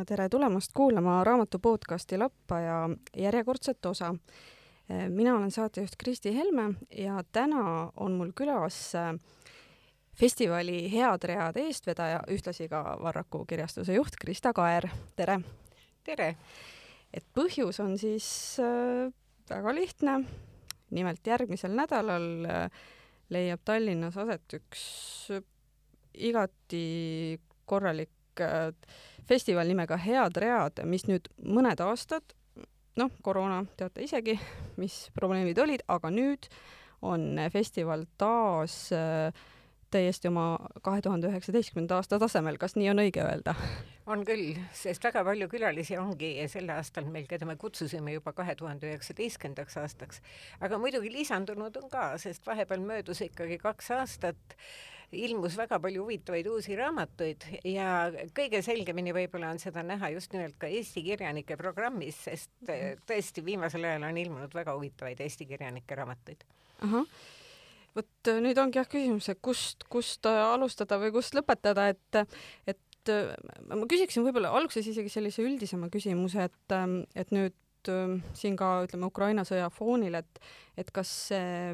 ja tere tulemast kuulama raamatu podcasti Lappaja järjekordset osa. mina olen saatejuht Kristi Helme ja täna on mul külas äh, festivali Head read eestvedaja, ühtlasi ka Varraku kirjastuse juht Krista Kaer, tere! tere! et põhjus on siis äh, väga lihtne. nimelt järgmisel nädalal äh, leiab Tallinnas aset üks igati korralik äh, festival nimega Head read, mis nüüd mõned aastad, noh, koroona teate isegi, mis probleemid olid, aga nüüd on festival taas äh, täiesti oma kahe tuhande üheksateistkümnenda aasta tasemel, kas nii on õige öelda? on küll, sest väga palju külalisi ongi sel aastal meil, keda me kutsusime juba kahe tuhande üheksateistkümnendaks aastaks. aga muidugi lisandunud on ka, sest vahepeal möödus ikkagi kaks aastat, ilmus väga palju huvitavaid uusi raamatuid ja kõige selgemini võib-olla on seda näha just nimelt ka Eesti kirjanike programmis, sest mhm. tõesti viimasel ajal on ilmunud väga huvitavaid Eesti kirjanike raamatuid. ahah vot äh, nüüd ongi jah küsimus, et kust, kust äh, alustada või kust lõpetada, et, et äh, ma küsiksin võib-olla alguses isegi sellise üldisema küsimuse, et, ähm, et nüüd siin ka ütleme Ukraina sõja foonil, et, et kas see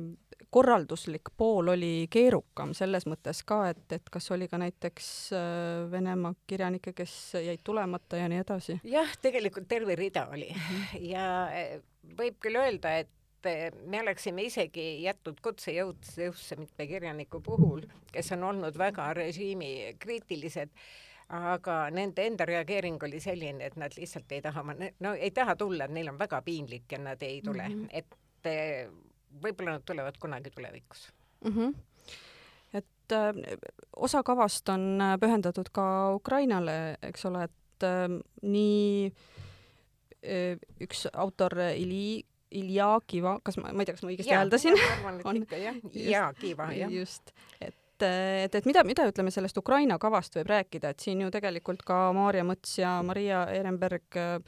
korralduslik pool oli keerukam selles mõttes ka, et, et kas oli ka näiteks Venemaa kirjanikke, kes jäid tulemata ja nii edasi? jah, tegelikult terve rida oli mhm. ja võib küll öelda, et et me oleksime isegi jätnud kutsejõusse mitme kirjaniku puhul, kes on olnud väga režiimi kriitilised, aga nende enda reageering oli selline, et nad lihtsalt ei taha, no ei taha tulla, neil on väga piinlik ja nad ei tule mm, -hmm. et eh, võib-olla nad tulevad kunagi tulevikus mm. -hmm et äh, osa kavast on pühendatud ka Ukrainale, eks ole, et äh, nii äh, üks autor Ili Ilja Kiva, kas ma, ma ei tea, kas ma õigesti hääldasin? on ikka jah, Ilja Kiva, jah. just, et et, et mida, mida ütleme sellest Ukraina kavast võib rääkida, et siin ju tegelikult ka Maarja Mõts ja Maria Ehrenberg äh,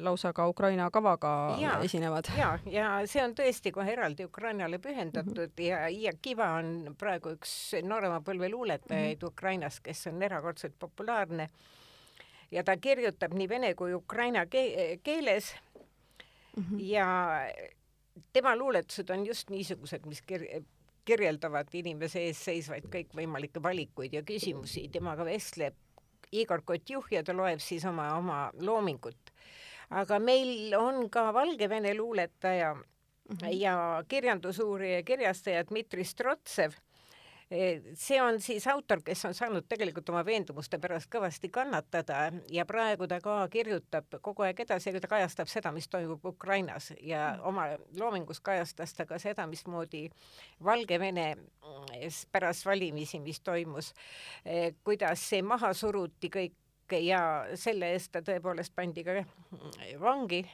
lausa ka Ukraina kavaga ja, esinevad. ja, ja see on tõesti kohe eraldi Ukrainale pühendatud mm -hmm. ja Iia Kiva on praegu üks noorema põlve luuletajaid mm -hmm. Ukrainas, kes on erakordselt populaarne. ja ta kirjutab nii vene kui ukraina ke keeles mm. -hmm. ja tema luuletused on just niisugused, mis kir-, kirjeldavad inimese ees seisvaid kõikvõimalikke valikuid ja küsimusi, temaga vestleb Igor Kotjuh ja ta loeb siis oma, oma loomingut. aga meil on ka Valgevene luuletaja mm -hmm. ja kirjandusuurija ja kirjastaja Dmitri Strotsev see on siis autor, kes on saanud tegelikult oma veendumuste pärast kõvasti kannatada ja praegu ta ka kirjutab kogu aeg edasi, ta kajastab seda, mis toimub Ukrainas ja mm. oma loomingus kajastas ta ka seda, mismoodi Valgevene mm, pärast valimisi, mis toimus, eh, kuidas see maha suruti kõik ja selle eest ta tõepoolest pandi ka mm, vangi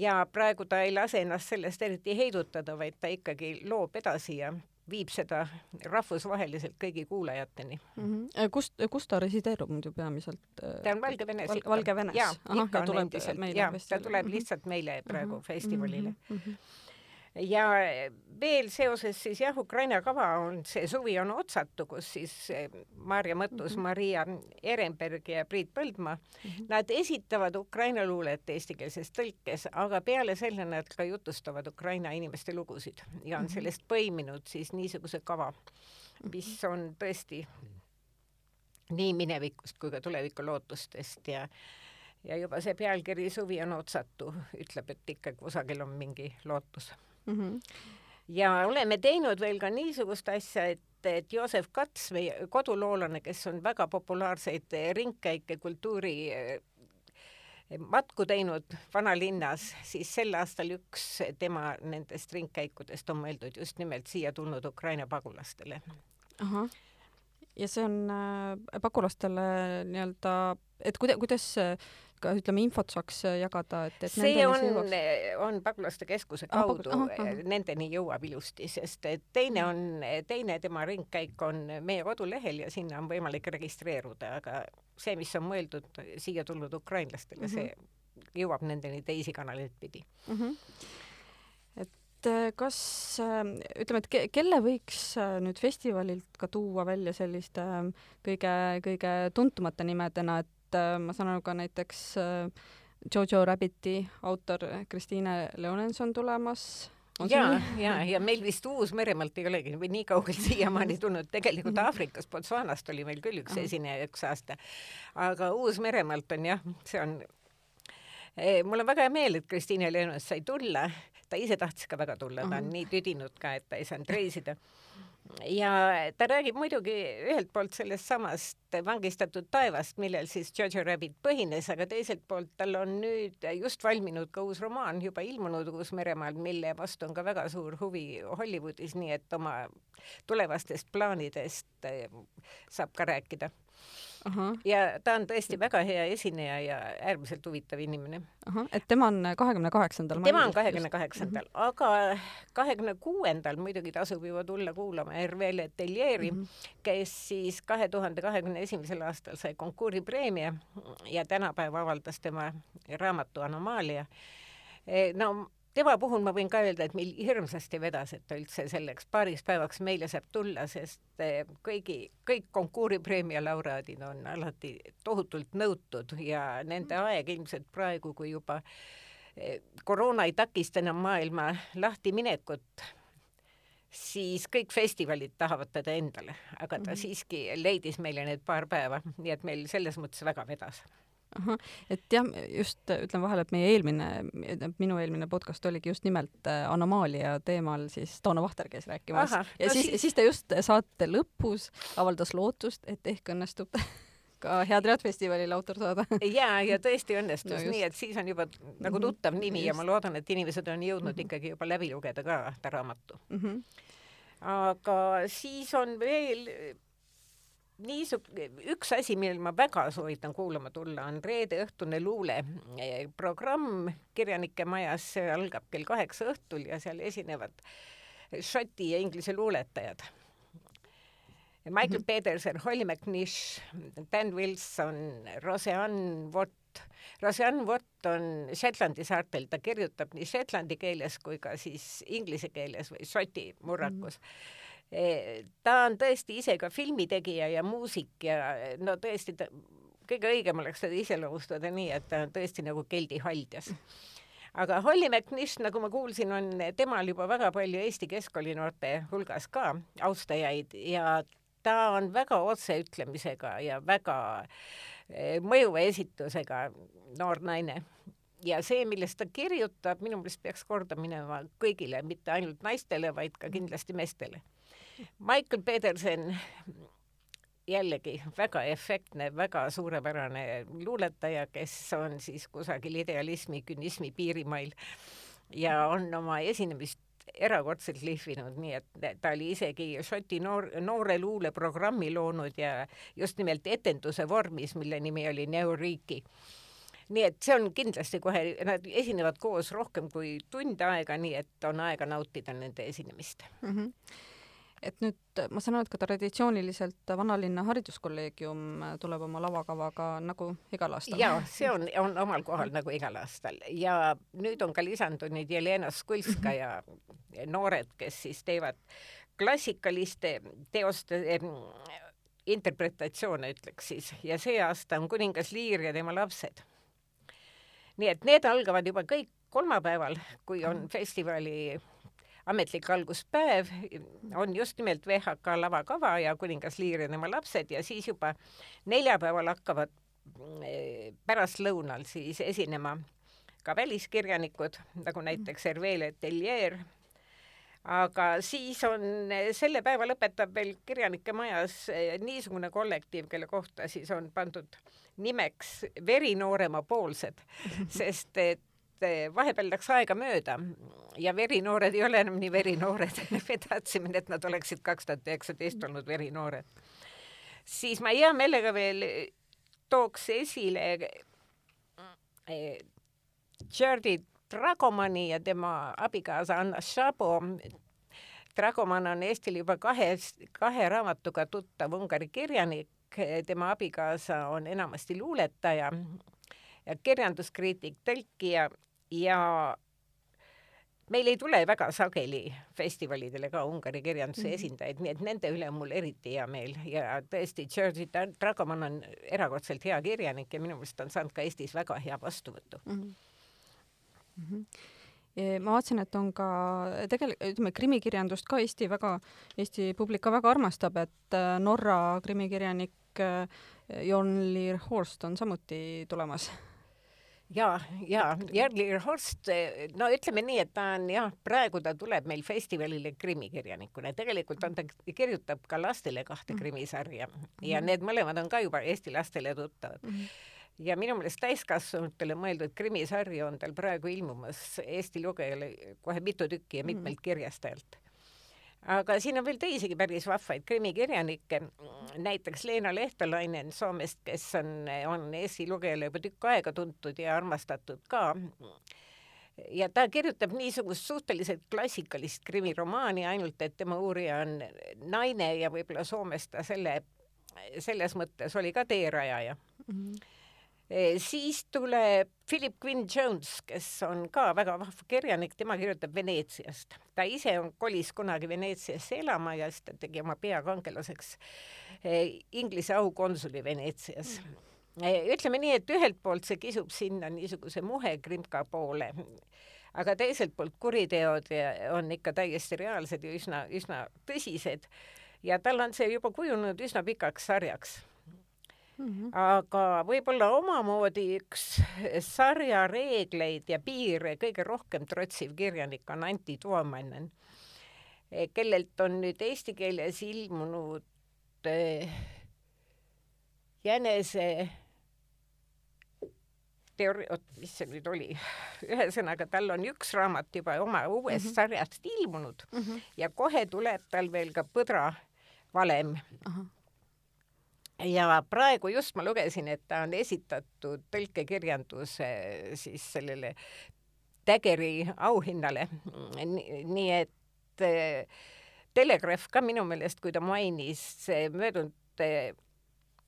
ja praegu ta ei lase ennast sellest eriti heidutada, vaid ta ikkagi loob edasi ja viib seda rahvusvaheliselt kõigi kuulajateni mm. -hmm. kust, kus ta resideerub muidu peamiselt? Ta on Valgevenes Val. Valgevenes? jaa, ikka on endiselt, jaa, ta tuleb lihtsalt meile praegu mm -hmm. festivalile mm. -hmm ja veel seoses siis jah, Ukraina kava on, see suvi on otsatu, kus siis eh, Maarja Mõttus mm, -hmm. Maria Ehrenberg ja Priit Põldmaa mm, -hmm. nad esitavad Ukraina luulet eestikeelses tõlkes, aga peale selle nad ka jutustavad Ukraina inimeste lugusid ja on -hmm. sellest põiminud siis niisuguse kava, mis mhm. on tõesti nii minevikust kui ka tuleviku lootustest ja ja juba see pealkiri Suvi on otsatu ütleb, et ikka kusagil on mingi lootus mm. -hmm. ja oleme teinud veel ka niisugust asja, et et Joosep Kats, meie koduloolane, kes on väga populaarseid ringkäike kultuuri eh, matku teinud vanalinnas, siis sel aastal üks tema nendest ringkäikudest on mõeldud just nimelt siia tulnud Ukraina pagulastele. ahah, ja see on äh, pagulastele nii-öelda, et kuida-, kuidas ka ütleme, infot saaks äh, jagada, et, et see on, on pagulaste keskuse kaudu ah, nendeni jõuab ilusti, sest teine on, teine tema ringkäik on meie kodulehel ja sinna on võimalik registreeruda, aga see, mis on mõeldud siia tulnud ukrainlastele mm, -hmm. see jõuab nendeni teisi kanaleid pidi mm. -hmm et äh, kas äh, ütleme, et ke, kelle võiks nüüd festivalilt ka tuua välja selliste kõige, kõige tuntumate nimedena, et et äh, ma saan aru ka näiteks äh, Jojo Rabbiti autor Kristiine Leonens on tulemas. ja, ja, ja meil vist Uus-Meremaalt ei olegi või nii kaugelt siiamaani tulnud, tegelikult mhm. Aafrikas, Botswanast oli meil küll üks esineja üks aasta, aga Uus-Meremaalt on jah, see on eh, mul on väga hea meel, et Kristiine Leonens sai tulla, ta ise tahtis ka väga tulla, ta on nii tüdinud ka, et ta ei saanud reisida ja ta räägib muidugi ühelt poolt sellest samast vangistatud taevast, millel siis Jojo Rabbit põhines, aga teiselt poolt tal on nüüd just valminud ka uus romaan, juba ilmunud Uus-Meremaal, mille vastu on ka väga suur huvi Hollywoodis, nii et oma tulevastest plaanidest eh, saab ka rääkida ja ta on tõesti väga hea esineja ja äärmiselt huvitav inimene. et tema on kahekümne kaheksandal tema on kahekümne kaheksandal, mhm. aga kahekümne kuuendal muidugi tasub juba tulla kuulama Hervé Letellieri mm, -hmm. kes siis kahe tuhande kahekümne esimesel aastal sai konkuuri preemia ja tänapäeva avaldas tema raamatu Anomaalia. E, no tema puhul ma võin ka öelda, et meil hirmsasti vedas, et ta üldse selleks paariks päevaks meile saab tulla, sest eh, kõigi, kõik konkuuripreemia laureaadid on alati tohutult nõutud ja nende aeg ilmselt praegu, kui juba eh, koroona ei takista enam maailma lahtiminekut, siis kõik festivalid tahavad teda endale, aga ta mm -hmm. siiski leidis meile need paar päeva, nii et meil selles mõttes väga vedas ahah, et jah, just ütlen vahele, et meie eelmine, minu eelmine podcast oligi just nimelt äh, anomaalia teemal, siis Tauno Vahter käis rääkimas Aha, ja no siis, siis, siis ta just saate lõpus avaldas lootust, et ehk õnnestub ka Head Read festivalil autor saada. ja, ja tõesti õnnestus no, nii, et siis on juba nagu mhm. tuttav nimi just. ja ma loodan, et inimesed on jõudnud mm -hmm. ikkagi juba läbi lugeda ka ta raamatu mm. -hmm. aga siis on veel niisugune, üks asi, millel ma väga soovitan kuulama tulla, on reedeõhtune luuleprogramm Kirjanike Majas, see algab kell kaheksa õhtul ja seal esinevad šoti ja inglise luuletajad. Michael mm -hmm. Peterson, Holly McNish, Dan Wilson, Roseanne Watt, Roseanne Watt on Shetlandi saartel, ta kirjutab nii shetlandi keeles kui ka siis inglise keeles või šoti murrakus mm. -hmm ta on tõesti ise ka filmitegija ja muusik ja no tõesti ta, kõige õigem oleks teda iseloomustada nii, et ta on tõesti nagu keldi haldjas. aga Holly McNish, nagu ma kuulsin, on temal juba väga palju Eesti keskkooli noorte hulgas ka austajaid ja ta on väga otseütlemisega ja väga eh, mõjuva esitusega noor naine ja see, millest ta kirjutab, minu meelest peaks korda minema kõigile, mitte ainult naistele, vaid ka kindlasti meestele Michael Peterson jällegi väga efektne, väga suurepärane luuletaja, kes on siis kusagil idealismi, künismi piirimail ja on oma esinemist erakordselt lihvinud, nii et ta oli isegi Šoti noor, noore luule programmi loonud ja just nimelt etenduse vormis, mille nimi oli Neuriiki nii et see on kindlasti kohe, nad esinevad koos rohkem kui tund aega, nii et on aega nautida nende esinemist mm. -hmm et nüüd ma saan aru, et ka traditsiooniliselt Vanalinna Hariduskolleegium tuleb oma lavakavaga nagu igal aastal. jaa, see on, on omal kohal nagu igal aastal ja nüüd on ka lisandunud Jelena Skulska ja noored, kes siis teevad klassikaliste teoste interpretatsioone, ütleks siis, ja see aasta on Kuningas Liir ja tema lapsed. nii et need algavad juba kõik kolmapäeval, kui on festivali ametlik alguspäev on just nimelt VHK lavakava ja kuningas Liir ja tema lapsed ja siis juba neljapäeval hakkavad eh, pärastlõunal siis esinema ka väliskirjanikud, nagu näiteks Hervé Letellier, aga siis on, selle päeva lõpetab veel Kirjanike Majas eh, niisugune kollektiiv, kelle kohta siis on pandud nimeks Verinoorema poolsed, sest et et vahepeal läks aega mööda ja verinoored ei ole enam nii verinoored me tahtsime, et nad oleksid kaks tuhat üheksateist olnud verinoored. siis ma hea meelega veel tooks esile Jordi Dragomani ja tema abikaasa Anna Šabo. Dragoman on Eestil juba kahe, kahe raamatuga tuttav Ungari kirjanik, tema abikaasa on enamasti luuletaja ja kirjanduskriitik, tõlkija ja meil ei tule väga sageli festivalidele ka Ungari kirjanduse mm -hmm. esindajaid, nii et nende üle on mul eriti hea meel ja tõesti, Georgi Dragoman on erakordselt hea kirjanik ja minu meelest on saanud ka Eestis väga hea vastuvõtu mm. -hmm. Mm -hmm ma vaatasin, et on ka tegelikult, ütleme, krimikirjandust ka Eesti väga, Eesti publik ka väga armastab, et äh, Norra krimikirjanik äh, Jon Lier Horst on samuti tulemas ja, ja Järli Horst, no ütleme nii, et ta on jah, praegu ta tuleb meil festivalile krimikirjanikuna, tegelikult on ta, kirjutab ka lastele kahte mhm. krimisarja ja mhm. need mõlemad on ka juba Eesti lastele tuttavad mm. -hmm ja minu meelest täiskasvanutele mõeldud krimisarju on tal praegu ilmumas Eesti lugejale kohe mitu tükki ja mitmelt mhm. kirjastajalt aga siin on veel teisigi päris vahvaid krimikirjanikke, näiteks Leena Lehtolainen Soomest, kes on, on Eesti lugejale juba tükk aega tuntud ja armastatud ka. ja ta kirjutab niisugust suhteliselt klassikalist krimiromaani, ainult et tema uurija on naine ja võib-olla Soomes ta selle, selles mõttes oli ka teerajaja mm. -hmm siis tuleb Philip Quinn Jones, kes on ka väga vahva kirjanik, tema kirjutab Veneetsiast. ta ise on, kolis kunagi Veneetsiasse elama ja siis ta tegi oma peakangelaseks Inglise aukonsuli Veneetsias mm. ütleme nii, et ühelt poolt see kisub sinna niisuguse muhe krimka poole, aga teiselt poolt kuriteod on ikka täiesti reaalsed ja üsna, üsna tõsised ja tal on see juba kujunenud üsna pikaks sarjaks Mm -hmm. aga võib-olla omamoodi üks sarja reegleid ja piire kõige rohkem trotsiv kirjanik on Anti Tuomanen, kellelt on nüüd eesti keeles ilmunud äh, jänese teooria, oot, mis see nüüd oli, ühesõnaga tal on üks raamat juba oma uuest mm -hmm. sarjast ilmunud mm -hmm. ja kohe tuleb tal veel ka Põdra valem uh. -huh ja praegu just ma lugesin, et ta on esitatud tõlkekirjanduse siis sellele Daggeri auhinnale. nii et eh, Telegraph ka minu meelest, kui ta mainis möödunud eh,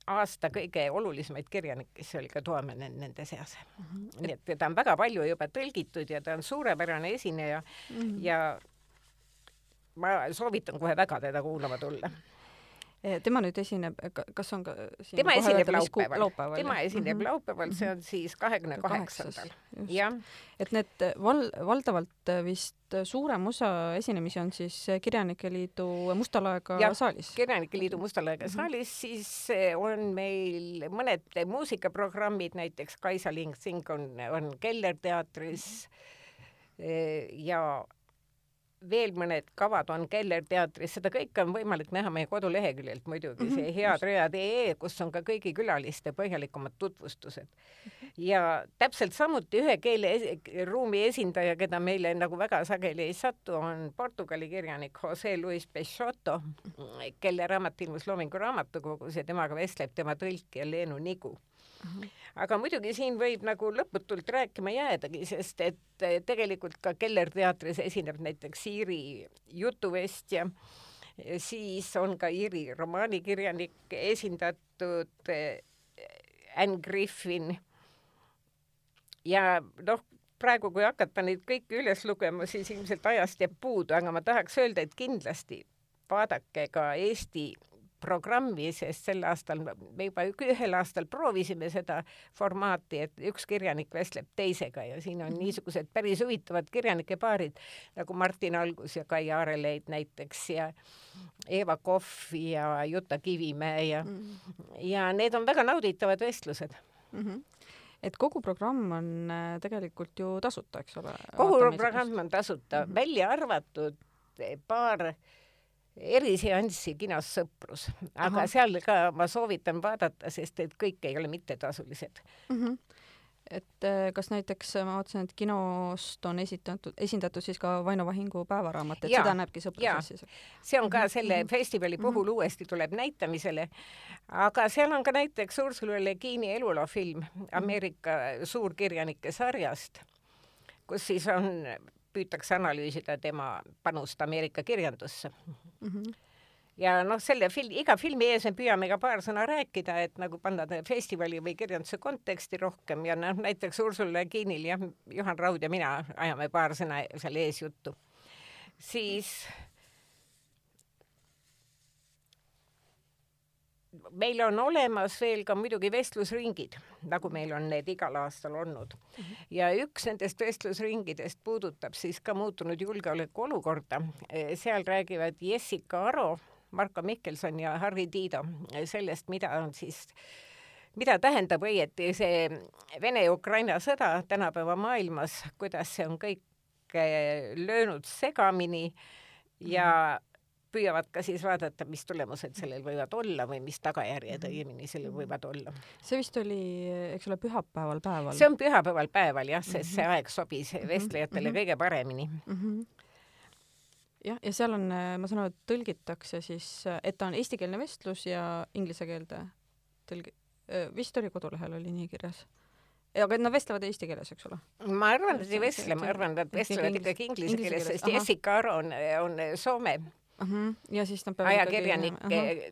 aasta kõige olulisemaid kirjanikke, siis oli ka Toomenen nende seas mm. -hmm. nii et teda on väga palju juba tõlgitud ja ta on suurepärane esineja mm -hmm. ja ma soovitan kohe väga teda kuulama tulla Eh, tema nüüd esineb, kas on ka siin tema esineb laupäeval, laupäeval, tema esineb mm -hmm. laupäeval, see on siis kahekümne kaheksandal. jah. et need val-, valdavalt vist suurem osa esinemisi on siis Kirjanike Liidu Musta laega ja, saalis? kirjanike Liidu Musta laega mm -hmm. saalis, siis eh, on meil mõned muusikaprogrammid, näiteks Kaisa Ling Sing on, on Keller teatris mm -hmm. ja veel mõned kavad on Keller teatris, seda kõike on võimalik näha meie koduleheküljelt muidugi mm, -hmm. see headread.ee, kus on ka kõigi külaliste põhjalikumad tutvustused. ja täpselt samuti ühe keeleruumi esindaja, keda meile nagu väga sageli ei satu, on Portugali kirjanik Jose Luis Peixoto, kelle raamat ilmus Loomingu Raamatukogus ja temaga vestleb tema tõlkija Leenu Nigu aga muidugi siin võib nagu lõputult rääkima jäädagi, sest et eh, tegelikult ka Keller teatris esineb näiteks Iiri jutuvestja, siis on ka Iiri romaanikirjanik esindatud, eh, Anne Griffin. ja noh, praegu, kui hakata neid kõiki üles lugema, siis ilmselt ajast jääb puudu, aga ma tahaks öelda, et kindlasti vaadake ka Eesti programmi, sest sel aastal me juba ühel aastal proovisime seda formaati, et üks kirjanik vestleb teisega ja siin on mhm. niisugused päris huvitavad kirjanike paarid nagu Martin Algus ja Kai Aareleit näiteks ja Eeva Kohv ja Juta Kivimäe ja mm, -hmm. ja need on väga nauditavad vestlused mm. -hmm et kogu programm on äh, tegelikult ju tasuta, eks ole? kogu programm on tasuta mm, -hmm. välja arvatud paar äh, eriseanssi kinos Sõprus, aga Aha. seal ka ma soovitan vaadata, sest et kõik ei ole mittetasulised mm. -hmm. et äh, kas näiteks ma vaatasin, et kinost on esitatud, esindatud siis ka Vaino Vahingu päevaraamat, et ja, seda näebki Sõpruses siis? see on ka mhm. selle mm -hmm. festivali puhul mm -hmm. uuesti tuleb näitamisele, aga seal on ka näiteks Ursula Le Guini eluloo film mhm. Ameerika suurkirjanike sarjast, kus siis on püütakse analüüsida tema panust Ameerika kirjandusse mm. -hmm. ja noh, selle film, iga filmi ees me püüame ka paar sõna rääkida, et nagu panna festivali või kirjanduse konteksti rohkem ja noh, näiteks Ursula Kiinil jah, Juhan Raud ja mina ajame paar sõna seal ees juttu. siis meil on olemas veel ka muidugi vestlusringid, nagu meil on need igal aastal olnud. ja üks nendest vestlusringidest puudutab siis ka muutunud julgeolekuolukorda. seal räägivad Jessica Aro Marko Mihkelson ja Harri Tiido sellest, mida on siis, mida tähendab õieti see Vene-Ukraina sõda tänapäeva maailmas, kuidas see on kõik löönud segamini ja püüavad ka siis vaadata, mis tulemused sellel võivad olla või mis tagajärjed mhm. õigemini sellel võivad olla. see vist oli, eks ole, pühapäeval päeval? see on pühapäeval päeval jah, sest see mhm. aeg sobis mhm. vestlejatele mm -hmm. kõige paremini mm. -hmm jah, ja seal on, ma saan aru, et tõlgitakse siis, et ta on eestikeelne vestlus ja inglise keelde tõlgi-, vist oli kodulehel oli nii kirjas. aga nad vestlevad eesti keeles, eks ole? ma arvan, et ei vestle, ma arvan, et nad vestlevad ikkagi inglise keeles, sest Jessica Aro on, on Soome uh. -huh. ja siis nad peavad ajakirjanik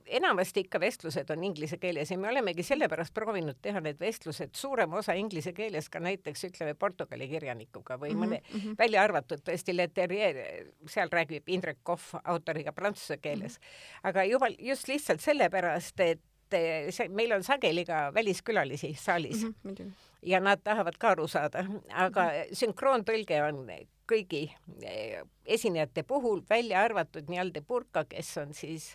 enamasti ikka vestlused on inglise keeles ja me olemegi sellepärast proovinud teha need vestlused suurema osa inglise keeles ka näiteks ütleme Portugali kirjanikuga või uh -huh, mõne uh -huh. välja arvatud tõesti Leterrier, seal räägib Indrek Kohv autoriga prantsuse keeles uh. -huh. aga juba just lihtsalt sellepärast, et see, meil on sageli ka väliskülalisi saalis mm. -hmm, ja nad tahavad ka aru saada, aga mm -hmm. sünkroontõlge on kõigi eh, esinejate puhul, välja arvatud nii-öelda Purka, kes on siis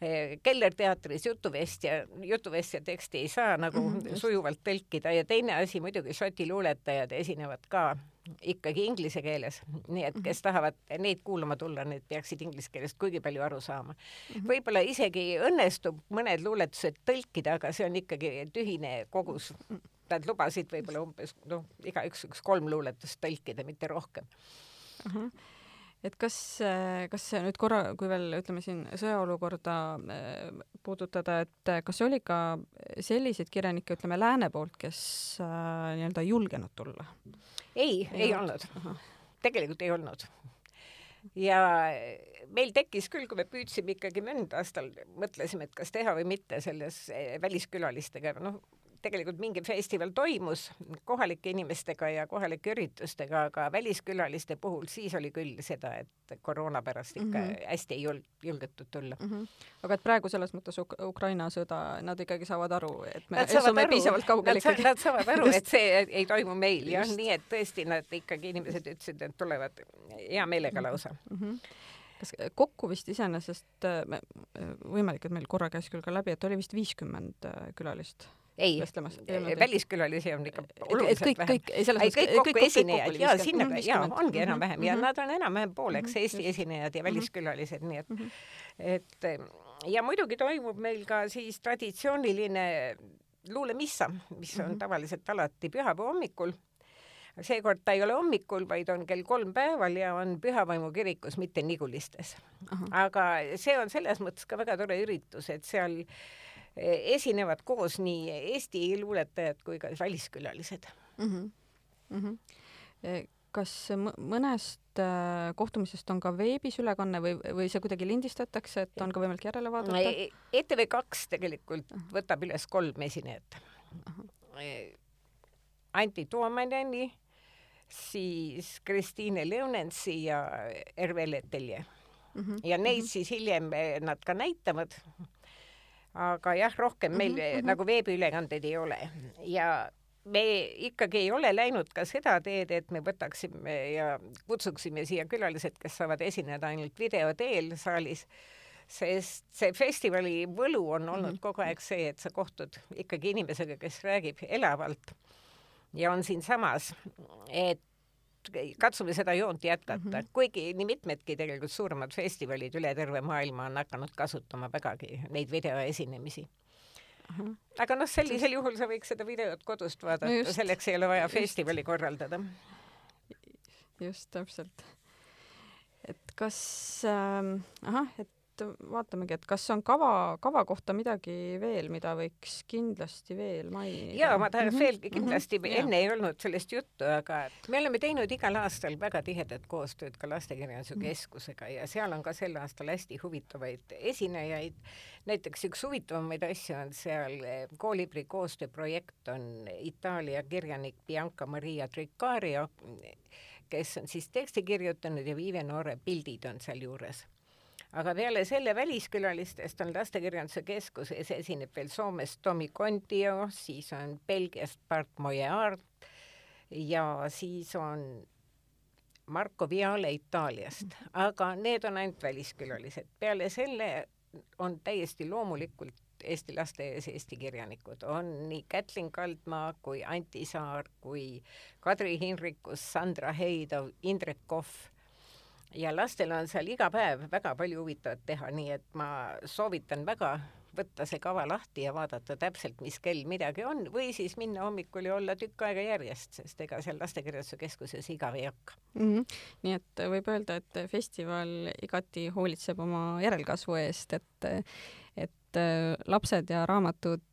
eh, Keller teatris jutuvestja, jutuvestja teksti ei saa nagu mm -hmm, sujuvalt tõlkida. Ja teine asi muidugi Šoti luuletajad esinevad ka ikkagi inglise keeles, nii et kes mhm. tahavad neid kuulama tulla, need peaksid inglise keelest kuigi palju aru saama. Mm -hmm.. võib-olla isegi õnnestub mõned luuletused tõlkida, aga see on ikkagi tühine kogus. Mhm nad lubasid võib-olla umbes noh, igaüks üks kolm luuletust tõlkida, mitte rohkem uh. -huh et kas, kas nüüd korra, kui veel ütleme siin sõjaolukorda äh, puudutada, et kas oli ka selliseid kirjanikke, ütleme lääne poolt, kes äh, nii-öelda ei julgenud tulla? ei, ei, ei olnud. tegelikult ei olnud. ja meil tekkis küll, kui me püüdsime ikkagi möödunud aastal, mõtlesime, et kas teha või mitte selles äh, väliskülalistega, noh tegelikult mingi festival toimus kohalike inimestega ja kohalike üritustega, aga väliskülaliste puhul siis oli küll seda, et koroona pärast ikka mm -hmm. hästi ei jul-, julgetud tulla mm. -hmm. aga et praegu selles mõttes Uk Ukraina sõda, nad ikkagi saavad aru, et me asume piisavalt kaugele ikkagi. Nad saavad aru, et see ei toimu meil jah, nii et tõesti nad ikkagi, inimesed ütlesid, et tulevad hea meelega lausa mm. -hmm kas kokku vist iseenesest, võimalik, et meil korra käis küll ka läbi, et oli vist viiskümmend külalist ei, väliskülalisi on ikka oluliselt kõik, vähem. kõik, selles mõttes kõik kokku esinejad ja sinna mm, ja ongi enam-vähem ja mm -hmm. nad on enam-vähem pooleks mm -hmm. Eesti esinejad ja väliskülalised, nii et mm, -hmm. et ja muidugi toimub meil ka siis traditsiooniline luulemissa, mis on mm -hmm. tavaliselt alati pühapäeva hommikul seekord ta ei ole hommikul, vaid on kell kolm päeval ja on Pühavaimu kirikus, mitte Nigulistes. aga see on selles mõttes ka väga tore üritus, et seal äh, esinevad koos nii Eesti luuletajad kui ka väliskülalised mm. -hmm. Mm -hmm. kas mõnest äh, kohtumisest on ka veebis ülekanne või, või see kuidagi lindistatakse, et on ka võimalik järele vaadata? ETV2 tegelikult võtab üles kolm esinejat uh. -huh. Anti Toomaneni, siis Kristiine Leonentsi ja Erve Letelje mm. -hmm. ja neid mm -hmm. siis hiljem nad ka näitavad aga jah, rohkem meil mm -hmm. nagu veebiülekandeid ei ole ja me ikkagi ei ole läinud ka seda teed, et me võtaksime ja kutsuksime siia külalised, kes saavad esineda ainult video teel saalis, sest see festivali võlu on olnud mm -hmm. kogu aeg see, et sa kohtud ikkagi inimesega, kes räägib elavalt ja on siinsamas, et katsume seda joont jätkata mm, -hmm. kuigi nii mitmedki tegelikult suuremad festivalid üle terve maailma on hakanud kasutama vägagi neid videoesinemisi uh. -huh. aga noh, sellisel juhul sa võiks seda videot kodust vaadata no, selleks ei ole vaja just. festivali korraldada. just, täpselt. et kas äh,, ahah, et vaatamegi, et kas on kava, kava kohta midagi veel, mida võiks kindlasti veel mainida? ja ma tahaks mm -hmm. veel kindlasti mm, -hmm. enne ei olnud sellest juttu, aga me oleme teinud igal aastal väga tihedat koostööd ka Lastekirjanduse mm -hmm. Keskusega ja seal on ka sel aastal hästi huvitavaid esinejaid. näiteks üks huvitavamaid asju on seal eh, Koolibri koostööprojekt on Itaalia kirjanik Bianca Maria Tricario, kes on siis teksti kirjutanud ja Viive Noore pildid on sealjuures aga peale selle väliskülalistest on Lastekirjanduse Keskuses esineb veel Soomest Tomi Kontio, siis on Belgiast Bart Mojeart ja siis on Marco Viale Itaaliast, aga need on ainult väliskülalised. peale selle on täiesti loomulikult Eesti laste ees Eesti kirjanikud, on nii Kätlin Kaldmaa kui Anti Saar kui Kadri Hinrikus, Sandra Heidov, Indrek Kohv ja lastel on seal iga päev väga palju huvitavat teha, nii et ma soovitan väga võtta see kava lahti ja vaadata täpselt, mis kell midagi on või siis minna hommikul ja olla tükk aega järjest, sest ega seal Lastekirjanduse Keskuses igav ei hakka mm. -hmm. nii et võib öelda, et festival igati hoolitseb oma järelkasvu eest, et, et lapsed ja raamatud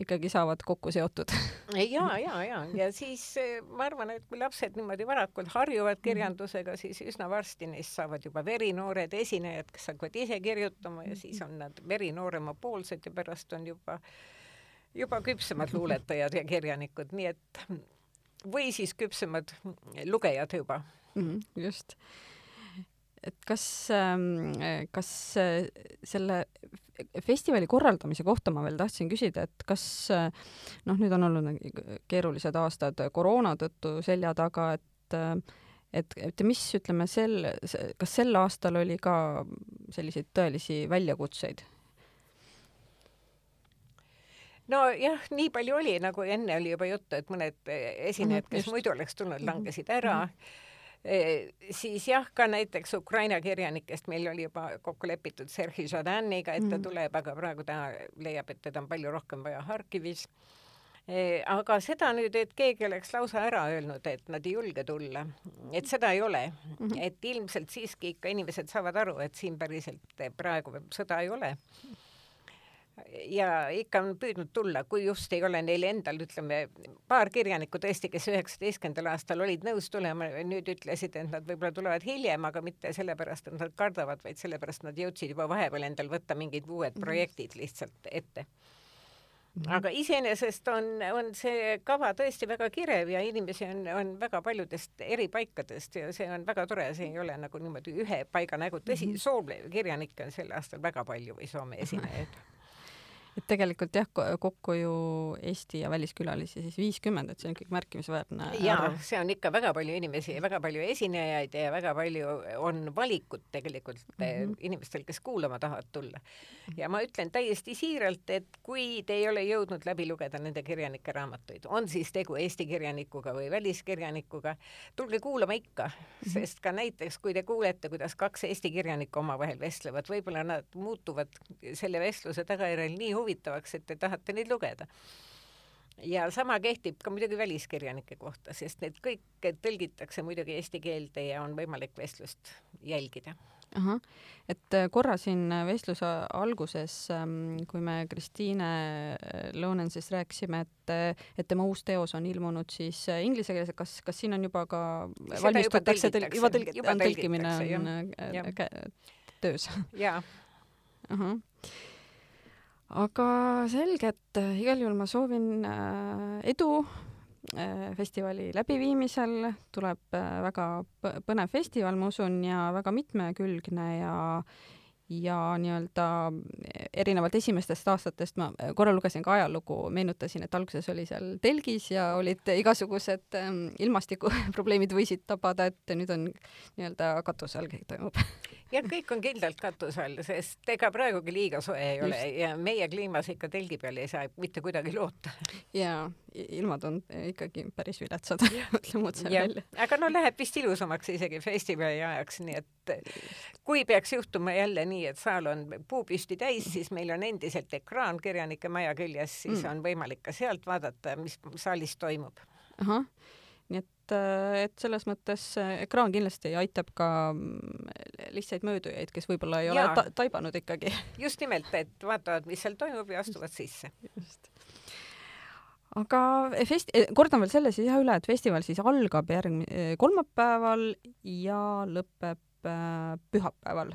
ikkagi saavad kokku seotud. Ja, ja, ja, ja siis eh, ma arvan, et kui lapsed niimoodi varakult harjuvad kirjandusega, siis üsna varsti neist saavad juba veriinoored esinejad, kes hakkavad ise kirjutama ja siis on nad verinooremapoolsed ja pärast on juba, juba küpsemad luuletajad ja kirjanikud, nii et või siis küpsemad lugejad juba. Mm. just. Et kas, ähm, kas äh, selle festivali korraldamise kohta ma veel tahtsin küsida, et kas noh, nüüd on olnud keerulised aastad koroona tõttu selja taga, et et, et mis, ütleme, sel, kas sel aastal oli ka selliseid tõelisi väljakutseid? nojah, nii palju oli, nagu enne oli juba juttu, et mõned esinejad, kes Just. muidu oleks tulnud, langesid ära mm. -hmm Eh, siis jah, ka näiteks Ukraina kirjanikest meil oli juba kokku lepitud Sergei Žadaniga, et ta mm. tuleb, aga praegu ta leiab, et teda on palju rohkem vaja Harkivis aga seda nüüd, et keegi oleks lausa ära öelnud, et nad ei julge tulla, et seda ei ole. -hmm. et ilmselt siiski ikka inimesed saavad aru, et siin päriselt praegu sõda ei ole ja ikka on püüdnud tulla, kui just ei ole neil endal, ütleme, paar kirjanikku tõesti, kes üheksateistkümnendal aastal olid nõus tulema, nüüd ütlesid, et nad võib-olla tulevad hiljem, aga mitte sellepärast, et nad kardavad, vaid sellepärast nad jõudsid juba vahepeal endal võtta mingid uued mhm. projektid lihtsalt ette. Mhm. aga iseenesest on, on see kava tõesti väga kirev ja inimesi on, on väga paljudest eri paikadest ja see on väga tore, see ei ole nagu niimoodi ühe paiga nägu, tõsi, mhm. Soome kirjanikke on sel aastal väga palju või Soome esinejaid et tegelikult jah, kokku ju Eesti ja väliskülalisi siis viiskümmend, et see on ikkagi märkimisväärne ja arv. see on ikka väga palju inimesi, väga palju esinejaid ja väga palju on valikut tegelikult mm -hmm. inimestel, kes kuulama tahavad tulla. ja ma ütlen täiesti siiralt, et kui te ei ole jõudnud läbi lugeda nende kirjanike raamatuid, on siis tegu Eesti kirjanikuga või väliskirjanikuga, tulge kuulama ikka -hmm. sest ka näiteks, kui te kuulete, kuidas kaks Eesti kirjanikku omavahel vestlevad, võib-olla nad muutuvad selle vestluse tagajärjel nii huvitavaks, huvitavaks, et te tahate neid lugeda. ja sama kehtib ka muidugi väliskirjanike kohta, sest need kõik tõlgitakse muidugi eesti keelde ja on võimalik vestlust jälgida ahah, et äh, korra siin vestluse alguses, ähm, kui me Kristiine äh, Lõunensist rääkisime, et, äh, et tema uus teos on ilmunud siis inglise keeles, kas, kas siin on juba ka valmistutakse, juba tõlg-, juba tõlkimine on ja. töös? jaa. ahah aga selge, et äh, igal juhul ma soovin äh, edu äh, festivali läbiviimisel, tuleb väga põnev festival, ma usun, ja väga mitmekülgne ja ja nii-öelda erinevalt esimestest aastatest ma korra lugesin ka ajalugu, meenutasin, et alguses oli seal telgis ja olid igasugused ähm, ilmastikuprobleemid võisid tabada, et nüüd on nii-öelda katuse all kõik toimub jah, kõik on kindlalt katuse all, sest ega praegugi liiga soe ei Just. ole ja meie kliimas ikka telgi peal ei saa mitte kuidagi loota. jaa, ilmad on ikkagi päris viletsad ütleme otse välja. aga no läheb vist ilusamaks isegi festivali ajaks, nii et kui peaks juhtuma jälle nii, et saal on puupüsti täis, siis meil on endiselt ekraan Kirjanike Maja küljes, siis mm. on võimalik ka sealt vaadata, mis saalis toimub. ahah, nii et et selles mõttes ekraan kindlasti aitab ka mm, lihtsaid möödujaid, kes võib-olla ei Jaa. ole ta taibanud ikkagi. just nimelt, et vaatavad, mis seal toimub ja astuvad sisse. just aga fest-, kordan veel selle siis jah üle, et festival siis algab järgmine, kolmapäeval ja lõpeb äh, pühapäeval,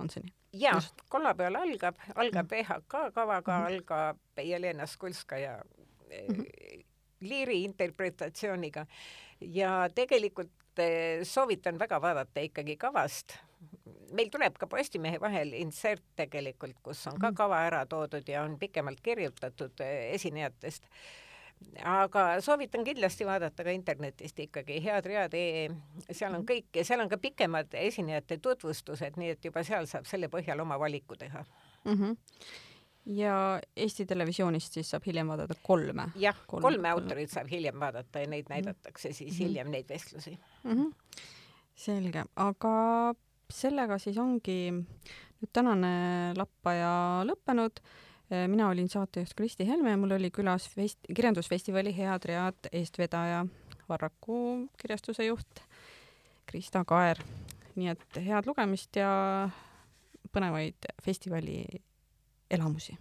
on see nii? jaa, kolmapäeval algab, algab mm. EHK kavaga mm, -hmm. algab Jelena Skulskaja mm -hmm. liiri interpretatsiooniga ja tegelikult eh, soovitan väga vaadata ikkagi kavast. meil tuleb ka Postimehe vahel insert tegelikult, kus on ka mhm. kava ära toodud ja on pikemalt kirjutatud eh, esinejatest aga soovitan kindlasti vaadata ka internetist ikkagi headread.ee, seal on mhm. kõik ja seal on ka pikemad esinejate tutvustused, nii et juba seal saab selle põhjal oma valiku teha mm. -hmm ja Eesti Televisioonist siis saab hiljem vaadata kolme? jah, kolme, kolme autorit saab hiljem vaadata ja neid mhm. näidatakse siis mm -hmm. hiljem, neid vestlusi mm. -hmm. selge, aga sellega siis ongi nüüd tänane lappaja lõppenud mina olin saatejuht Kristi Helme ja mul oli külas fest-, kirjandusfestivali Head read eestvedaja, Varraku kirjastuse juht Krista Kaer. nii et head lugemist ja põnevaid festivali elamusi.